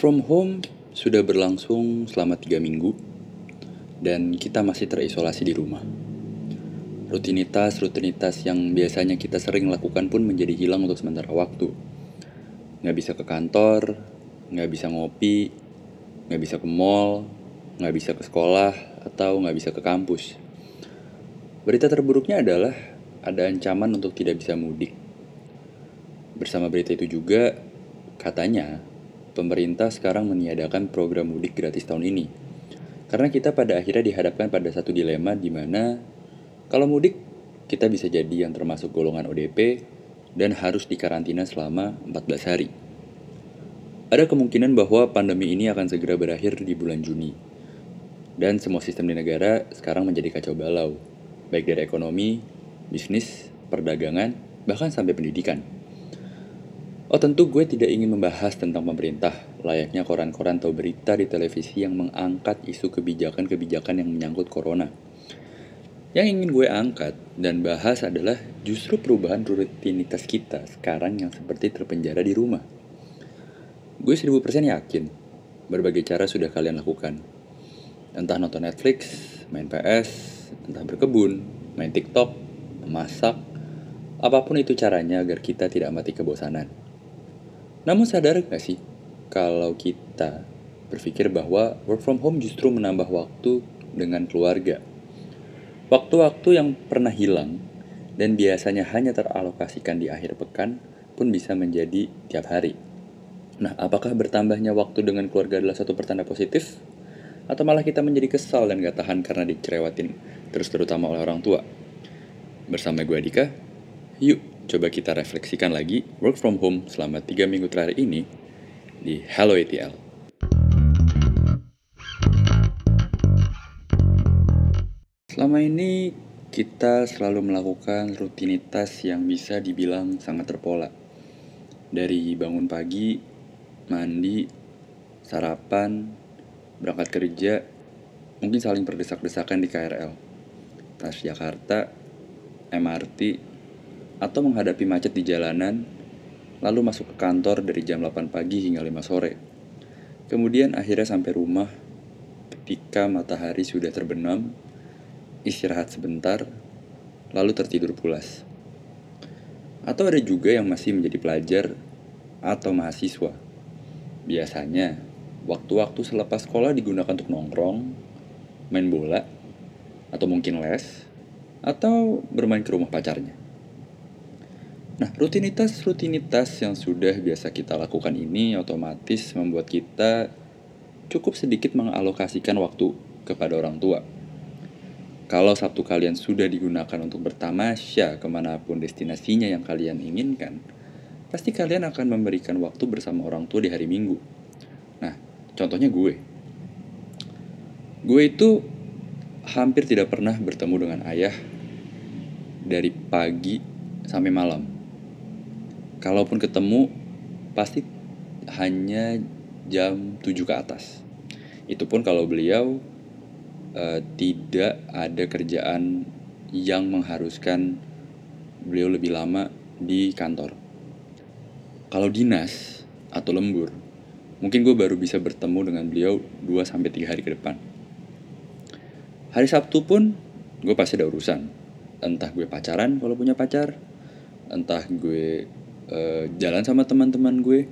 from home sudah berlangsung selama tiga minggu dan kita masih terisolasi di rumah. Rutinitas-rutinitas yang biasanya kita sering lakukan pun menjadi hilang untuk sementara waktu. Nggak bisa ke kantor, nggak bisa ngopi, nggak bisa ke mall, nggak bisa ke sekolah, atau nggak bisa ke kampus. Berita terburuknya adalah ada ancaman untuk tidak bisa mudik. Bersama berita itu juga, katanya pemerintah sekarang meniadakan program mudik gratis tahun ini. Karena kita pada akhirnya dihadapkan pada satu dilema di mana kalau mudik kita bisa jadi yang termasuk golongan ODP dan harus dikarantina selama 14 hari. Ada kemungkinan bahwa pandemi ini akan segera berakhir di bulan Juni. Dan semua sistem di negara sekarang menjadi kacau balau, baik dari ekonomi, bisnis, perdagangan, bahkan sampai pendidikan. Oh tentu gue tidak ingin membahas tentang pemerintah, layaknya koran-koran atau berita di televisi yang mengangkat isu kebijakan-kebijakan yang menyangkut corona. Yang ingin gue angkat dan bahas adalah justru perubahan rutinitas kita sekarang yang seperti terpenjara di rumah. Gue 1000% yakin berbagai cara sudah kalian lakukan. Entah nonton Netflix, main PS, entah berkebun, main TikTok, memasak, apa pun itu caranya agar kita tidak mati kebosanan. Namun sadar gak sih kalau kita berpikir bahwa work from home justru menambah waktu dengan keluarga. Waktu-waktu yang pernah hilang dan biasanya hanya teralokasikan di akhir pekan pun bisa menjadi tiap hari. Nah, apakah bertambahnya waktu dengan keluarga adalah satu pertanda positif? Atau malah kita menjadi kesal dan gak tahan karena dicerewatin terus terutama oleh orang tua? Bersama gue Adika, yuk coba kita refleksikan lagi work from home selama 3 minggu terakhir ini di Hello ETL. Selama ini kita selalu melakukan rutinitas yang bisa dibilang sangat terpola. Dari bangun pagi, mandi, sarapan, berangkat kerja, mungkin saling berdesak-desakan di KRL. Transjakarta, MRT, atau menghadapi macet di jalanan, lalu masuk ke kantor dari jam 8 pagi hingga 5 sore. Kemudian akhirnya sampai rumah ketika matahari sudah terbenam, istirahat sebentar, lalu tertidur pulas. Atau ada juga yang masih menjadi pelajar atau mahasiswa. Biasanya, waktu-waktu selepas sekolah digunakan untuk nongkrong, main bola, atau mungkin les, atau bermain ke rumah pacarnya. Nah, rutinitas-rutinitas yang sudah biasa kita lakukan ini otomatis membuat kita cukup sedikit mengalokasikan waktu kepada orang tua. Kalau Sabtu kalian sudah digunakan untuk bertamasya ke mana pun destinasinya yang kalian inginkan, pasti kalian akan memberikan waktu bersama orang tua di hari Minggu. Nah, contohnya gue. Gue itu hampir tidak pernah bertemu dengan ayah dari pagi sampai malam kalaupun ketemu pasti hanya jam 7 ke atas. Itu pun kalau beliau uh, tidak ada kerjaan yang mengharuskan beliau lebih lama di kantor. Kalau dinas atau lembur, mungkin gue baru bisa bertemu dengan beliau 2-3 hari ke depan. Hari Sabtu pun gue pasti ada urusan. Entah gue pacaran kalau punya pacar, entah gue uh, jalan sama teman-teman gue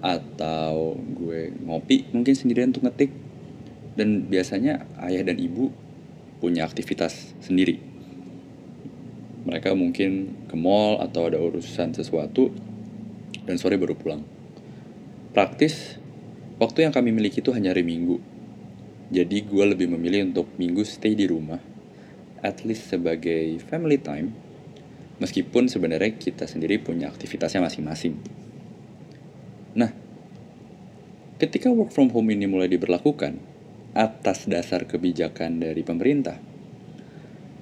atau gue ngopi mungkin sendirian untuk ngetik. Dan biasanya ayah dan ibu punya aktivitas sendiri. Mereka mungkin ke mall atau ada urusan sesuatu dan sore baru pulang. Praktis waktu yang kami miliki itu hanya hari minggu. Jadi gue lebih memilih untuk minggu stay di rumah at least sebagai family time Meskipun sebenarnya kita sendiri punya aktivitasnya masing-masing. Nah, ketika work from home ini mulai diberlakukan atas dasar kebijakan dari pemerintah,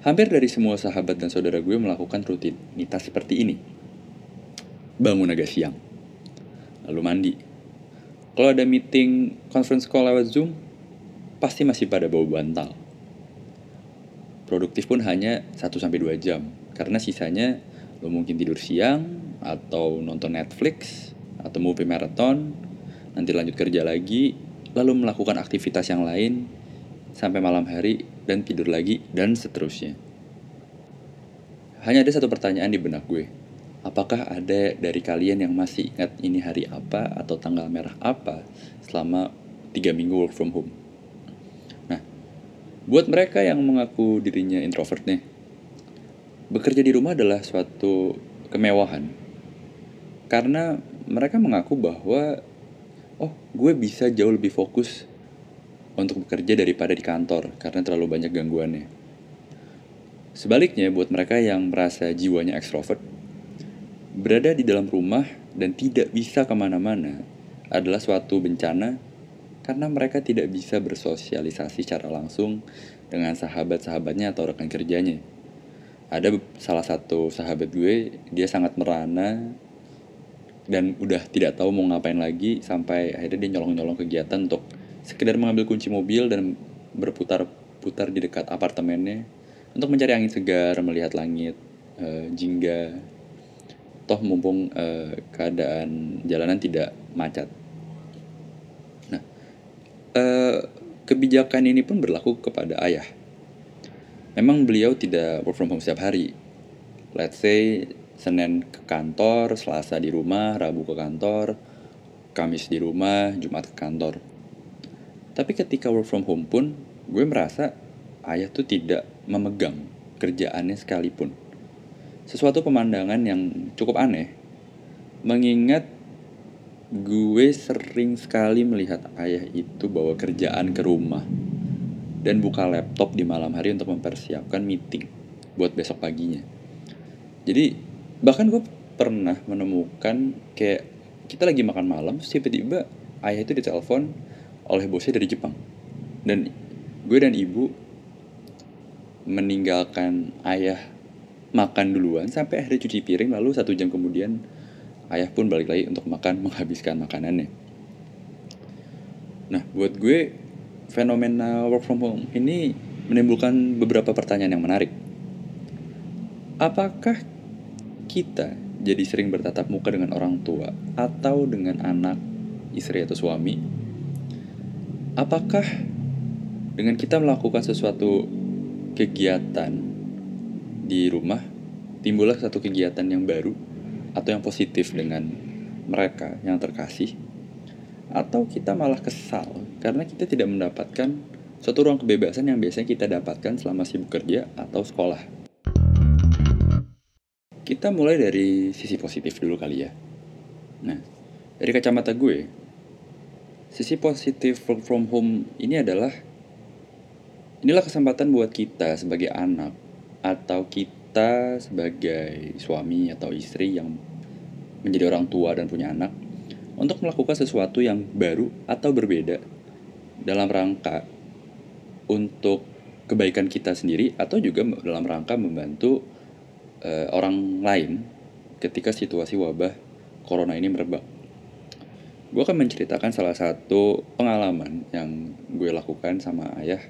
hampir dari semua sahabat dan saudara gue melakukan rutinitas seperti ini. Bangun agak siang, lalu mandi. Kalau ada meeting conference call lewat Zoom, pasti masih pada bau bantal. Produktif pun hanya 1-2 jam, karena sisanya lo mungkin tidur siang atau nonton Netflix atau movie marathon nanti lanjut kerja lagi, lalu melakukan aktivitas yang lain sampai malam hari dan tidur lagi dan seterusnya. Hanya ada satu pertanyaan di benak gue. Apakah ada dari kalian yang masih ingat ini hari apa atau tanggal merah apa selama tiga minggu work from home? Nah, buat mereka yang mengaku dirinya introvert nih, bekerja di rumah adalah suatu kemewahan. Karena mereka mengaku bahwa, oh gue bisa jauh lebih fokus untuk bekerja daripada di kantor karena terlalu banyak gangguannya. Sebaliknya, buat mereka yang merasa jiwanya ekstrovert, Berada di dalam rumah dan tidak bisa ke mana-mana adalah suatu bencana karena mereka tidak bisa bersosialisasi secara langsung dengan sahabat-sahabatnya atau rekan kerjanya. Ada salah satu sahabat gue, dia sangat merana dan udah tidak tahu mau ngapain lagi sampai akhirnya dia nyolong-nyolong kegiatan untuk sekedar mengambil kunci mobil dan berputar-putar di dekat apartemennya untuk mencari angin segar, melihat langit, uh, jingga, toh mumpung uh, keadaan jalanan tidak macet. Nah, uh, kebijakan ini pun berlaku kepada ayah. Memang beliau tidak work from home setiap hari. Let's say Senin ke kantor, Selasa di rumah, Rabu ke kantor, Kamis di rumah, Jumat ke kantor. Tapi ketika work from home pun, gue merasa ayah tuh tidak memegang kerjaannya sekalipun sesuatu pemandangan yang cukup aneh. Mengingat gue sering sekali melihat ayah itu bawa kerjaan ke rumah dan buka laptop di malam hari untuk mempersiapkan meeting buat besok paginya. Jadi bahkan gue pernah menemukan kayak kita lagi makan malam tiba-tiba ayah itu ditelepon oleh bosnya dari Jepang dan gue dan ibu meninggalkan ayah makan duluan sampai akhirnya cuci piring lalu satu jam kemudian ayah pun balik lagi untuk makan menghabiskan makanannya. Nah buat gue fenomena work from home ini menimbulkan beberapa pertanyaan yang menarik. Apakah kita jadi sering bertatap muka dengan orang tua atau dengan anak, istri atau suami? Apakah dengan kita melakukan sesuatu kegiatan di rumah timbullah satu kegiatan yang baru atau yang positif dengan mereka yang terkasih atau kita malah kesal karena kita tidak mendapatkan suatu ruang kebebasan yang biasanya kita dapatkan selama sibuk kerja atau sekolah. Kita mulai dari sisi positif dulu kali ya. Nah, dari kacamata gue, sisi positif work from home ini adalah inilah kesempatan buat kita sebagai anak atau kita sebagai suami atau istri yang menjadi orang tua dan punya anak untuk melakukan sesuatu yang baru atau berbeda dalam rangka untuk kebaikan kita sendiri atau juga dalam rangka membantu uh, orang lain ketika situasi wabah corona ini merebak. Gue akan menceritakan salah satu pengalaman yang gue lakukan sama ayah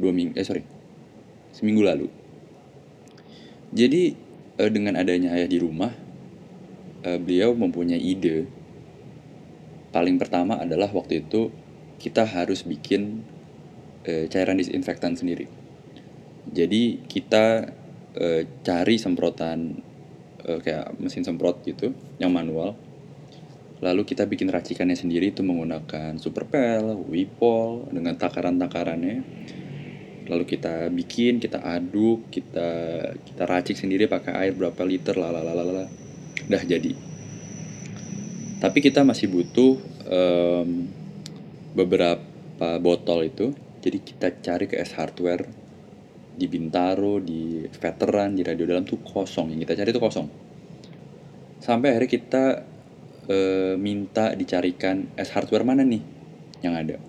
dua minggu eh sorry seminggu lalu jadi uh, dengan adanya ayah di rumah, uh, beliau mempunyai ide. Paling pertama adalah waktu itu kita harus bikin uh, cairan disinfektan sendiri. Jadi kita uh, cari semprotan uh, kayak mesin semprot gitu yang manual. Lalu kita bikin racikannya sendiri itu menggunakan superpel, wipol dengan takaran-takarannya lalu kita bikin kita aduk kita kita racik sendiri pakai air berapa liter lalalala udah jadi tapi kita masih butuh um, beberapa botol itu. Jadi kita cari ke S Hardware di Bintaro di Veteran di Radio Dalam tuh kosong. Yang kita cari itu kosong. Sampai akhirnya kita uh, minta dicarikan S Hardware mana nih yang ada.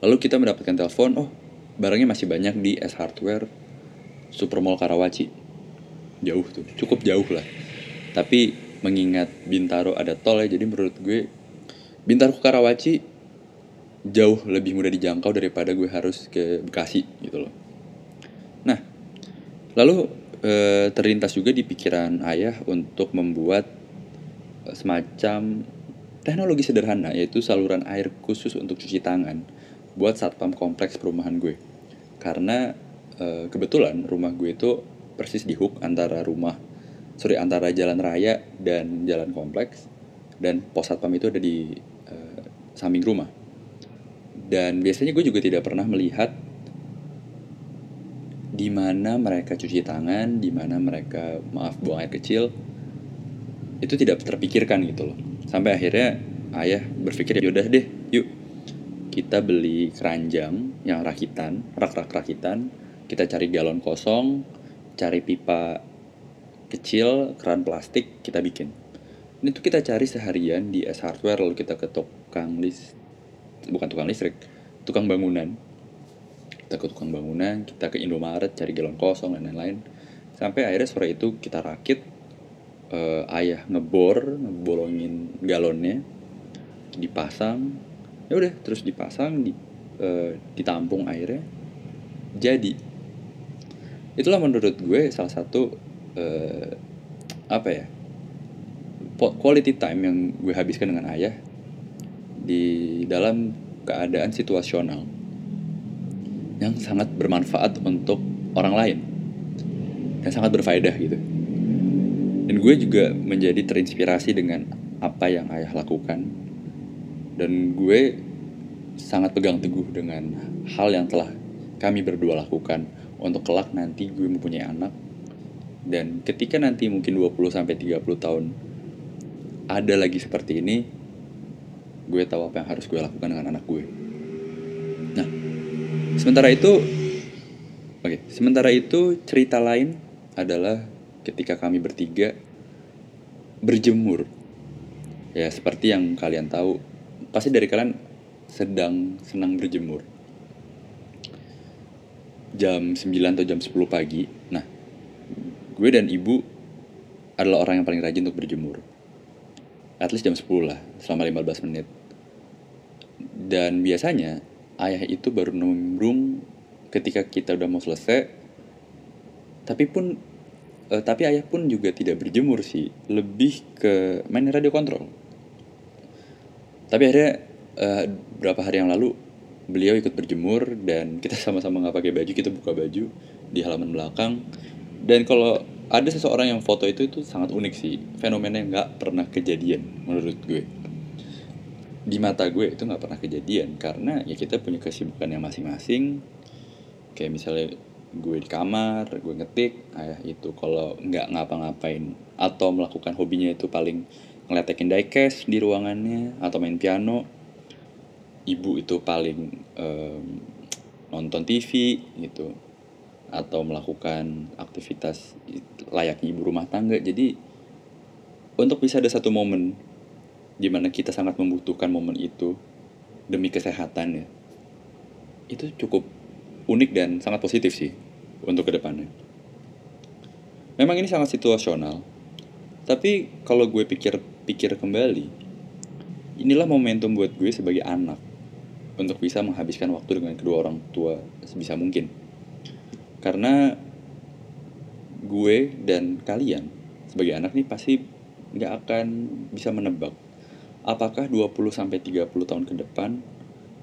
Lalu kita mendapatkan telepon oh barangnya masih banyak di S Hardware Supermall Karawaci. Jauh tuh. Cukup jauh lah. Tapi mengingat Bintaro ada tol ya jadi menurut gue Bintaro ke Karawaci jauh lebih mudah dijangkau daripada gue harus ke Bekasi gitu loh nah lalu e, terlintas juga di pikiran ayah untuk membuat semacam teknologi sederhana yaitu saluran air khusus untuk cuci tangan buat satpam kompleks perumahan gue. Karena e, kebetulan rumah gue itu persis di hook antara rumah sorry antara jalan raya dan jalan kompleks dan pos satpam itu ada di e, samping rumah. Dan biasanya gue juga tidak pernah melihat di mana mereka cuci tangan, di mana mereka maaf buang air kecil, itu tidak terpikirkan gitu loh. Sampai akhirnya ayah berpikir ya udah deh, yuk kita beli keranjang yang rakitan, rak-rak rakitan, kita cari galon kosong, cari pipa kecil, keran plastik, kita bikin. Ini tuh kita cari seharian di S Hardware lalu kita ke tukang list bukan tukang listrik, tukang bangunan. Kita ke tukang bangunan kita ke Indomaret cari galon kosong dan lain-lain. Sampai akhirnya sore itu kita rakit uh, ayah ngebor ngebolongin galonnya dipasang. Ya udah terus dipasang di uh, ditampung airnya jadi itulah menurut gue salah satu uh, apa ya quality time yang gue habiskan dengan ayah di dalam keadaan situasional yang sangat bermanfaat untuk orang lain dan sangat berfaedah gitu. Dan gue juga menjadi terinspirasi dengan apa yang ayah lakukan. Dan gue sangat pegang teguh dengan hal yang telah kami berdua lakukan untuk kelak nanti gue mempunyai anak dan ketika nanti mungkin 20 sampai 30 tahun ada lagi seperti ini gue tahu apa yang harus gue lakukan dengan anak gue nah Sementara itu, oke, okay, sementara itu cerita lain adalah ketika kami bertiga berjemur. Ya, seperti yang kalian tahu, pasti dari kalian sedang senang berjemur. Jam 9 atau jam 10 pagi. Gue dan ibu adalah orang yang paling rajin untuk berjemur. At least jam 10 lah, selama 15 menit. Dan biasanya ayah itu baru nimbrung ketika kita udah mau selesai tapi pun uh, tapi ayah pun juga tidak berjemur sih lebih ke main radio kontrol tapi akhirnya uh, berapa hari yang lalu beliau ikut berjemur dan kita sama-sama nggak pakai baju kita buka baju di halaman belakang dan kalau ada seseorang yang foto itu itu sangat unik sih. Fenomena yang nggak pernah kejadian menurut gue. Di mata gue itu nggak pernah kejadian karena ya kita punya kesibukan yang masing-masing. Kayak misalnya gue di kamar gue ngetik ayah itu kalau nggak ngapa-ngapain atau melakukan hobinya itu paling ngeletekin diecast di ruangannya atau main piano. Ibu itu paling um, nonton TV gitu atau melakukan aktivitas layaknya ibu rumah tangga. Jadi untuk bisa ada satu momen di mana kita sangat membutuhkan momen itu demi kesehatan ya itu cukup unik dan sangat positif sih untuk ke depannya. Memang ini sangat situasional tapi kalau gue pikir-pikir kembali inilah momentum buat gue sebagai anak untuk bisa menghabiskan waktu dengan kedua orang tua sebisa mungkin karena gue dan kalian sebagai anak nih pasti nggak akan bisa menebak apakah 20 sampai 30 tahun ke depan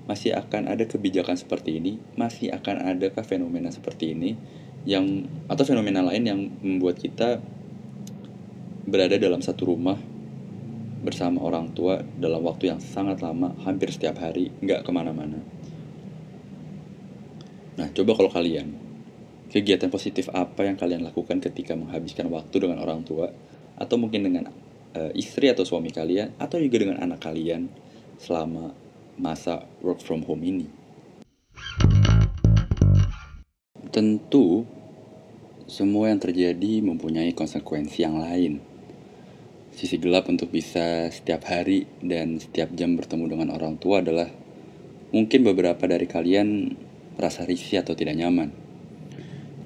masih akan ada kebijakan seperti ini, masih akan adakah fenomena seperti ini yang atau fenomena lain yang membuat kita berada dalam satu rumah bersama orang tua dalam waktu yang sangat lama, hampir setiap hari, nggak ke mana-mana. Nah, coba kalau kalian, kegiatan positif apa yang kalian lakukan ketika menghabiskan waktu dengan orang tua, atau mungkin dengan uh, istri atau suami kalian atau juga dengan anak kalian selama masa work from home ini. Tentu semua yang terjadi mempunyai konsekuensi yang lain. Sisi gelap untuk bisa setiap hari dan setiap jam bertemu dengan orang tua adalah mungkin beberapa dari kalian merasa risih atau tidak nyaman.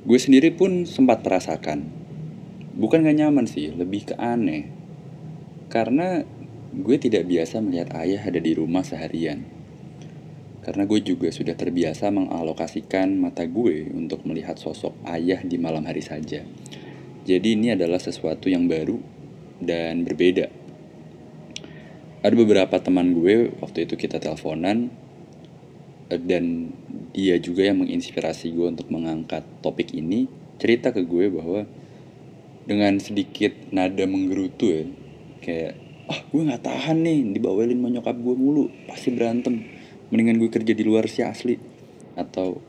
Gue sendiri pun sempat merasakan. Bukan gak nyaman sih, lebih ke aneh karena gue tidak biasa melihat ayah ada di rumah seharian. Karena gue juga sudah terbiasa mengalokasikan mata gue untuk melihat sosok ayah di malam hari saja. Jadi ini adalah sesuatu yang baru dan berbeda. ada beberapa teman gue waktu itu kita teleponan eh, dan dia juga yang menginspirasi gue untuk mengangkat topik ini. Cerita ke gue bahwa dengan sedikit nada menggerutu ya kayak ah gue nggak tahan nih dibawelin sama nyokap gue mulu pasti berantem. Mendingan gue kerja di luar sih asli. Atau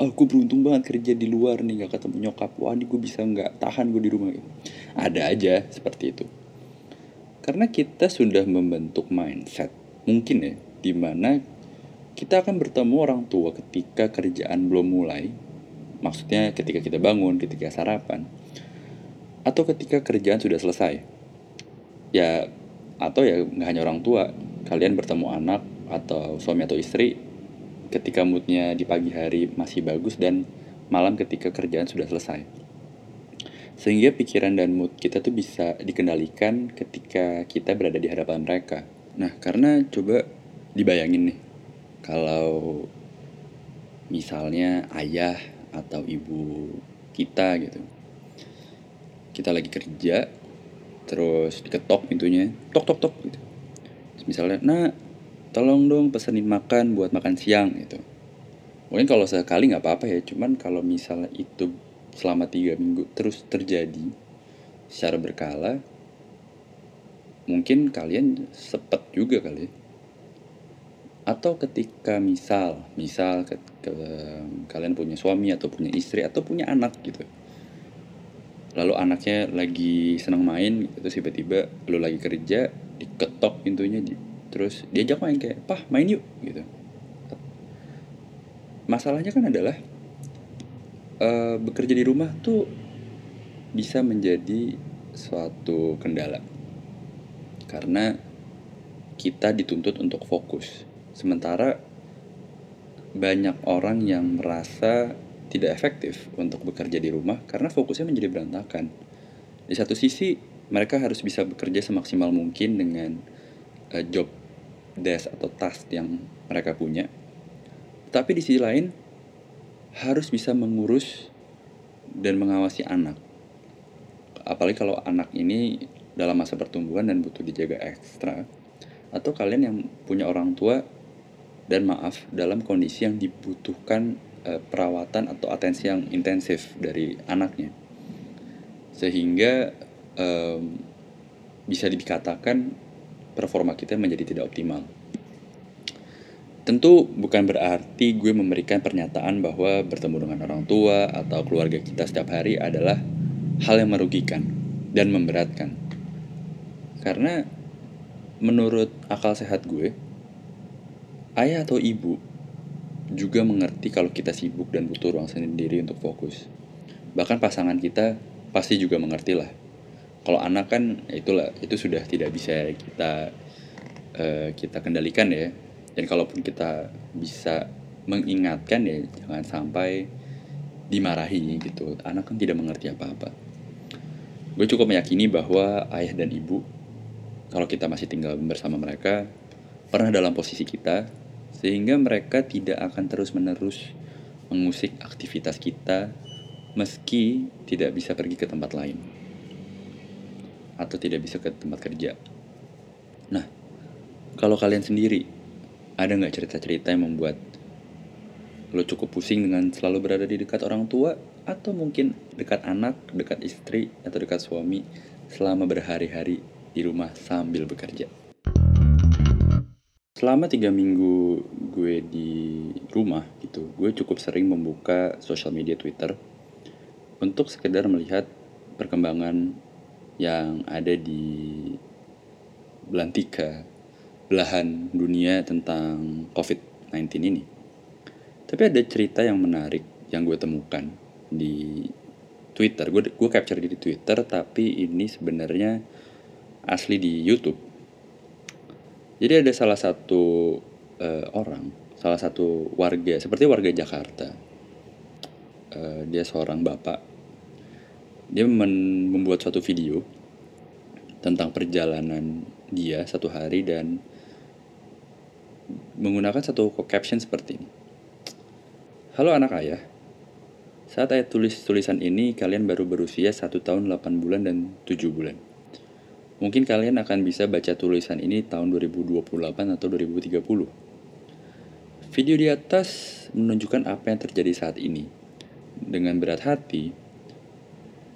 oh gue beruntung banget kerja di luar nih gak ketemu nyokap. Wah ini gue bisa nggak tahan gue di rumah. Ada aja seperti itu. Karena kita sudah membentuk mindset mungkin ya di mana kita akan bertemu orang tua ketika kerjaan belum mulai. Maksudnya ketika kita bangun ketika sarapan. Atau ketika kerjaan sudah selesai. Ya atau ya nggak hanya orang tua. Kalian bertemu anak atau suami atau istri ketika moodnya di pagi hari masih bagus dan malam ketika kerjaan sudah selesai. Sehingga pikiran dan mood kita tuh bisa dikendalikan ketika kita berada di hadapan mereka. Nah, karena coba dibayangin nih, kalau misalnya ayah atau ibu kita gitu, kita lagi kerja, terus diketok pintunya, tok tok tok gitu. misalnya, nah tolong dong pesenin makan buat makan siang gitu mungkin kalau sekali nggak apa-apa ya cuman kalau misalnya itu selama tiga minggu terus terjadi secara berkala mungkin kalian sepet juga kali ya. Atau ketika misal misal ke, ke, kalian punya suami atau punya istri atau punya anak gitu. Lalu anaknya lagi senang main gitu terus tiba-tiba lu lagi kerja diketok pintunya di, terus diajak main kayak pah main yuk gitu. Masalahnya kan adalah uh, bekerja di rumah tuh bisa menjadi suatu kendala. Karena kita dituntut untuk fokus sementara banyak orang yang merasa tidak efektif untuk bekerja di rumah karena fokusnya menjadi berantakan di satu sisi mereka harus bisa bekerja semaksimal mungkin dengan uh, job desk atau task yang mereka punya. Tapi di sisi lain harus bisa mengurus dan mengawasi anak. Apalagi kalau anak ini dalam masa pertumbuhan dan butuh dijaga ekstra. Atau kalian yang punya orang tua dan maaf dalam kondisi yang dibutuhkan e, perawatan atau atensi yang intensif dari anaknya. Sehingga e, bisa dikatakan performa kita menjadi tidak optimal. Tentu bukan berarti gue memberikan pernyataan bahwa bertemu dengan orang tua atau keluarga kita setiap hari adalah hal yang merugikan dan memberatkan. Karena menurut akal sehat gue, ayah atau ibu juga mengerti kalau kita sibuk dan butuh ruang sendiri untuk fokus. Bahkan pasangan kita pasti juga mengerti lah kalau anak kan itulah itu sudah tidak bisa kita uh, kita kendalikan ya. Dan kalaupun kita bisa mengingatkan ya jangan sampai dimarahi gitu. Anak kan tidak mengerti apa-apa. Gue cukup meyakini bahwa ayah dan ibu kalau kita masih tinggal bersama mereka pernah dalam posisi kita sehingga mereka tidak akan terus-menerus mengusik aktivitas kita meski tidak bisa pergi ke tempat lain atau tidak bisa ke tempat kerja. Nah, kalau kalian sendiri, ada nggak cerita-cerita yang membuat lo cukup pusing dengan selalu berada di dekat orang tua atau mungkin dekat anak, dekat istri, atau dekat suami selama berhari-hari di rumah sambil bekerja. Selama tiga minggu gue di rumah gitu, gue cukup sering membuka sosial media Twitter untuk sekedar melihat perkembangan yang ada di belantika belahan dunia tentang COVID-19 ini. Tapi ada cerita yang menarik yang gue temukan di Twitter. Gue gue capture di Twitter, tapi ini sebenarnya asli di YouTube. Jadi ada salah satu uh, orang, salah satu warga, seperti warga Jakarta. Uh, dia seorang bapak dia membuat suatu video tentang perjalanan dia satu hari dan menggunakan satu caption seperti ini. Halo anak ayah, saat ayah tulis tulisan ini kalian baru berusia satu tahun 8 bulan dan 7 bulan. Mungkin kalian akan bisa baca tulisan ini tahun 2028 atau 2030. Video di atas menunjukkan apa yang terjadi saat ini. Dengan berat hati,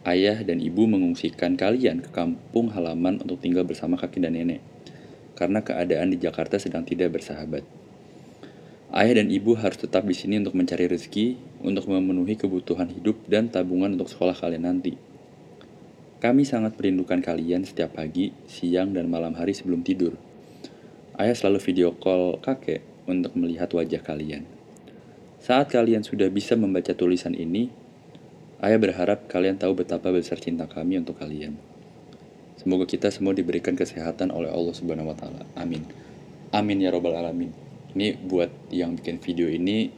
ayah dan ibu mengungsikan kalian ke kampung halaman untuk tinggal bersama kakek dan nenek. Karena keadaan di Jakarta sedang tidak bersahabat. Ayah dan ibu harus tetap di sini untuk mencari rezeki, untuk memenuhi kebutuhan hidup dan tabungan untuk sekolah kalian nanti. Kami sangat merindukan kalian setiap pagi, siang, dan malam hari sebelum tidur. Ayah selalu video call kakek untuk melihat wajah kalian. Saat kalian sudah bisa membaca tulisan ini, ayah berharap kalian tahu betapa besar cinta kami untuk kalian. Semoga kita semua diberikan kesehatan oleh Allah Subhanahu wa taala. Amin. Amin ya robbal alamin. Ini buat yang bikin video ini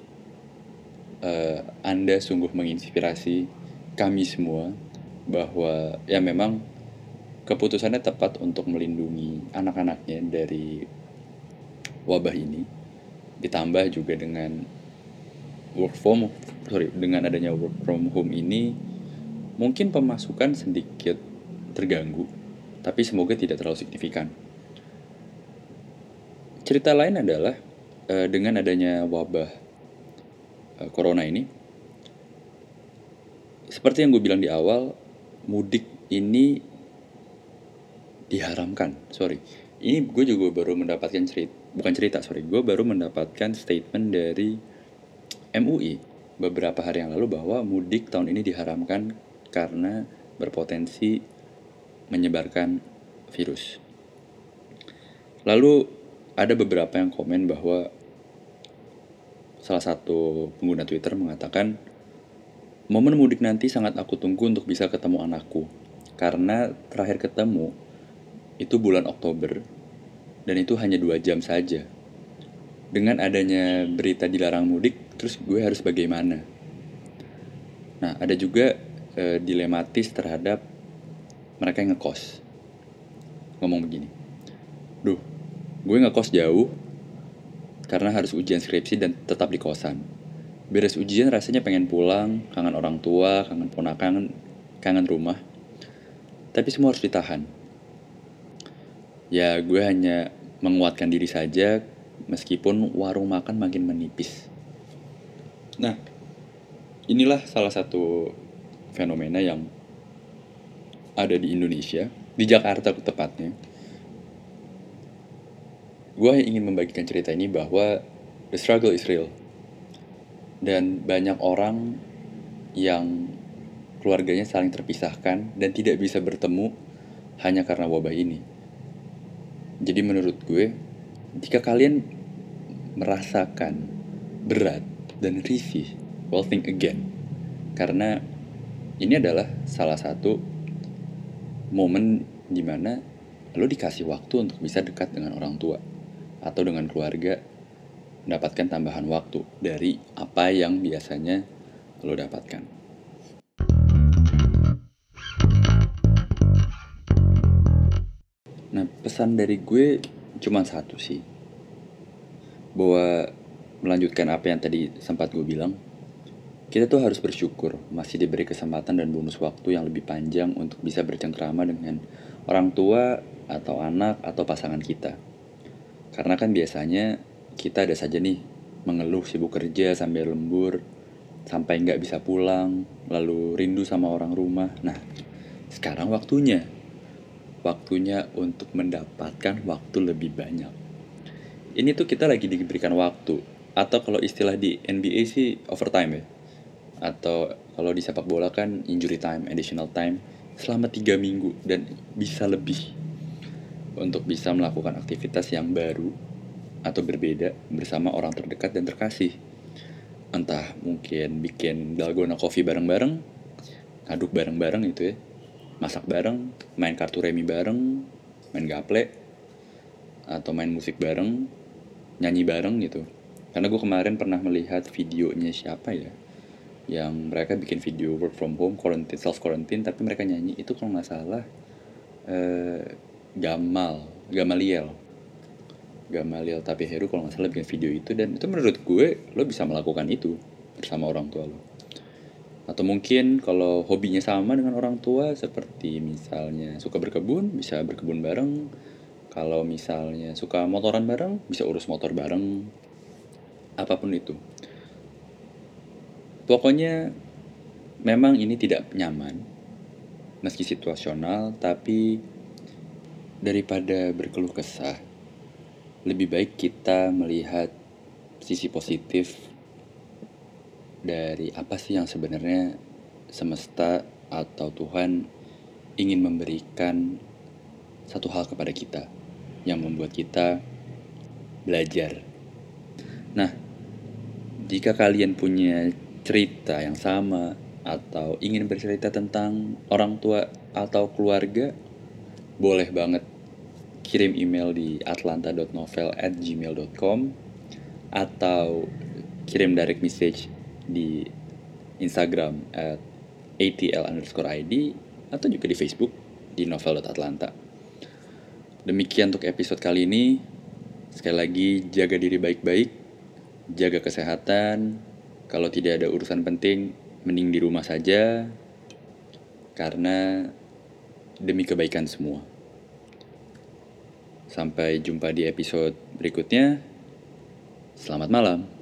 uh, Anda sungguh menginspirasi kami semua bahwa ya memang keputusannya tepat untuk melindungi anak-anaknya dari wabah ini. Ditambah juga dengan work from sorry dengan adanya work from home ini mungkin pemasukan sedikit terganggu tapi semoga tidak terlalu signifikan. Cerita lain adalah uh, dengan adanya wabah uh, corona ini seperti yang gue bilang di awal mudik ini diharamkan. Sorry. Ini gue juga baru mendapatkan cerita bukan cerita sorry. Gue baru mendapatkan statement dari MUI beberapa hari yang lalu bahwa mudik tahun ini diharamkan karena berpotensi menyebarkan virus. Lalu ada beberapa yang komen bahwa salah satu pengguna Twitter mengatakan Momen mudik nanti sangat aku tunggu untuk bisa ketemu anakku. Karena terakhir ketemu itu bulan Oktober dan itu hanya dua jam saja. Dengan adanya berita dilarang mudik, terus gue harus bagaimana? Nah, ada juga e, dilematis terhadap mereka yang ngekos. Ngomong begini, duh, gue ngekos jauh karena harus ujian skripsi dan tetap di kosan beres ujian rasanya pengen pulang, kangen orang tua, kangen ponakan, kangen rumah. Tapi semua harus ditahan. Ya gue hanya menguatkan diri saja meskipun warung makan makin menipis. Nah, inilah salah satu fenomena yang ada di Indonesia, di Jakarta tepatnya. Gue ingin membagikan cerita ini bahwa the struggle is real dan banyak orang yang keluarganya saling terpisahkan dan tidak bisa bertemu hanya karena wabah ini. Jadi menurut gue, jika kalian merasakan berat dan risih, well think again. Karena ini adalah salah satu momen di mana lo dikasih waktu untuk bisa dekat dengan orang tua atau dengan keluarga mendapatkan tambahan waktu dari apa yang biasanya lo dapatkan. Nah, pesan dari gue cuma satu sih. Bahwa melanjutkan apa yang tadi sempat gue bilang, kita tuh harus bersyukur masih diberi kesempatan dan bonus waktu yang lebih panjang untuk bisa bercengkrama dengan orang tua atau anak atau pasangan kita. Karena kan biasanya kita ada saja nih mengeluh sibuk kerja sambil lembur sampai nggak bisa pulang lalu rindu sama orang rumah. Nah sekarang waktunya. Waktunya untuk mendapatkan waktu lebih banyak. Ini tuh kita lagi diberikan waktu. Atau kalau istilah di NBA sih overtime ya. Atau kalau di sepak bola kan injury time additional time. Selama tiga minggu dan bisa lebih. Untuk bisa melakukan aktivitas yang baru atau berbeda bersama orang terdekat dan terkasih. Entah mungkin bikin dalgona coffee bareng-bareng, ngaduk bareng-bareng itu ya, masak bareng, main kartu remi bareng, main gaple, atau main musik bareng, nyanyi bareng gitu. Karena gue kemarin pernah melihat videonya siapa ya, yang mereka bikin video work from home, quarantine, self quarantine, tapi mereka nyanyi itu kalau nggak salah eh, Gamal, Gamaliel Gamaliel Heru kalau nggak salah bikin video itu dan itu menurut gue lo bisa melakukan itu bersama orang tua lo Atau mungkin kalau hobinya sama dengan orang tua seperti misalnya suka berkebun, bisa berkebun bareng. Kalau misalnya suka motoran bareng, bisa urus motor bareng. Apa pun itu. Pokoknya memang ini tidak nyaman. Meski situasional, tapi daripada berkeluh kesah, lebih baik kita melihat sisi positif dari apa sih yang sebenarnya semesta atau Tuhan ingin memberikan satu hal kepada kita yang membuat kita belajar. Nah, jika kalian punya cerita yang sama atau ingin bercerita tentang orang tua atau keluarga, boleh banget kirim email di atlanta.novel@gmail.com atau kirim direct message di Instagram at atl underscore id atau juga di Facebook di novel.atlanta. Demikian untuk episode kali ini. Sekali lagi jaga diri baik-baik, jaga kesehatan. Kalau tidak ada urusan penting, mending di rumah saja. Karena demi kebaikan semua. Sampai jumpa di episode berikutnya. Selamat malam.